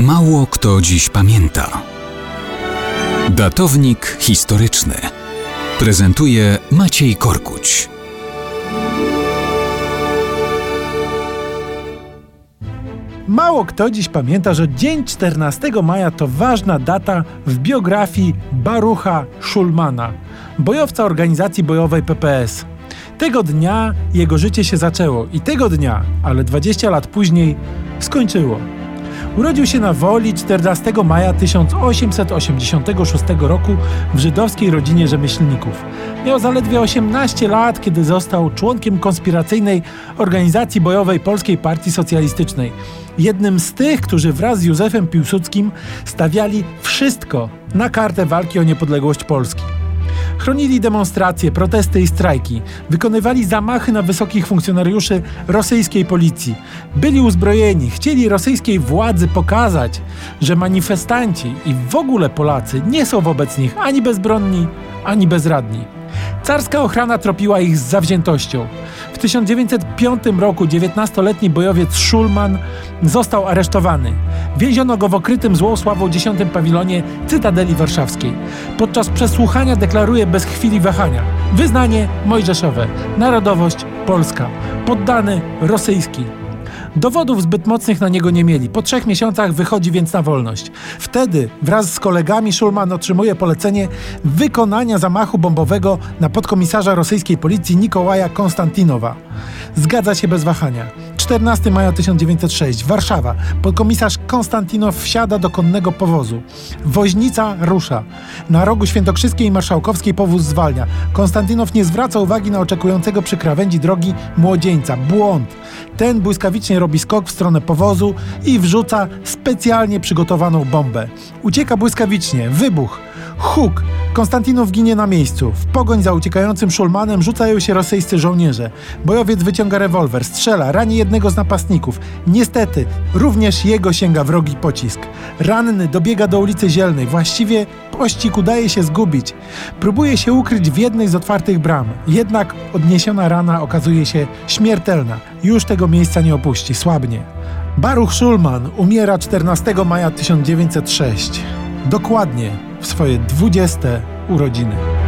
Mało kto dziś pamięta. Datownik historyczny prezentuje Maciej Korkuć. Mało kto dziś pamięta, że dzień 14 maja to ważna data w biografii Barucha Schulmana, bojowca organizacji bojowej PPS. Tego dnia jego życie się zaczęło i tego dnia, ale 20 lat później, skończyło. Urodził się na Woli 14 maja 1886 roku w żydowskiej rodzinie rzemieślników. Miał zaledwie 18 lat, kiedy został członkiem konspiracyjnej organizacji bojowej Polskiej Partii Socjalistycznej. Jednym z tych, którzy wraz z Józefem Piłsudskim stawiali wszystko na kartę walki o niepodległość Polski. Chronili demonstracje, protesty i strajki. Wykonywali zamachy na wysokich funkcjonariuszy rosyjskiej policji. Byli uzbrojeni, chcieli rosyjskiej władzy pokazać, że manifestanci i w ogóle Polacy nie są wobec nich ani bezbronni, ani bezradni. Carska ochrana tropiła ich z zawziętością. W 1905 roku 19-letni bojowiec Schulman został aresztowany. Więziono go w okrytym złą sławą 10 pawilonie Cytadeli Warszawskiej. Podczas przesłuchania deklaruje bez chwili wahania wyznanie mojżeszowe, narodowość polska, poddany rosyjski. Dowodów zbyt mocnych na niego nie mieli. Po trzech miesiącach wychodzi więc na wolność. Wtedy wraz z kolegami Schulman otrzymuje polecenie wykonania zamachu bombowego na podkomisarza rosyjskiej policji Nikołaja Konstantinowa. Zgadza się bez wahania. 14 maja 1906, Warszawa. Podkomisarz Konstantinow wsiada do konnego powozu. Woźnica rusza. Na rogu Świętokrzyskiej i Marszałkowskiej powóz zwalnia. Konstantinow nie zwraca uwagi na oczekującego przy krawędzi drogi młodzieńca. Błąd. Ten błyskawicznie robi skok w stronę powozu i wrzuca specjalnie przygotowaną bombę. Ucieka błyskawicznie. Wybuch. Huk! Konstantinow ginie na miejscu. W pogoń za uciekającym Szulmanem rzucają się rosyjscy żołnierze. Bojowiec wyciąga rewolwer, strzela, rani jednego z napastników. Niestety, również jego sięga wrogi pocisk. Ranny dobiega do ulicy Zielnej. Właściwie pościg udaje się zgubić. Próbuje się ukryć w jednej z otwartych bram. Jednak odniesiona rana okazuje się śmiertelna. Już tego miejsca nie opuści, słabnie. Baruch Schulman umiera 14 maja 1906. Dokładnie w swoje 20 urodziny.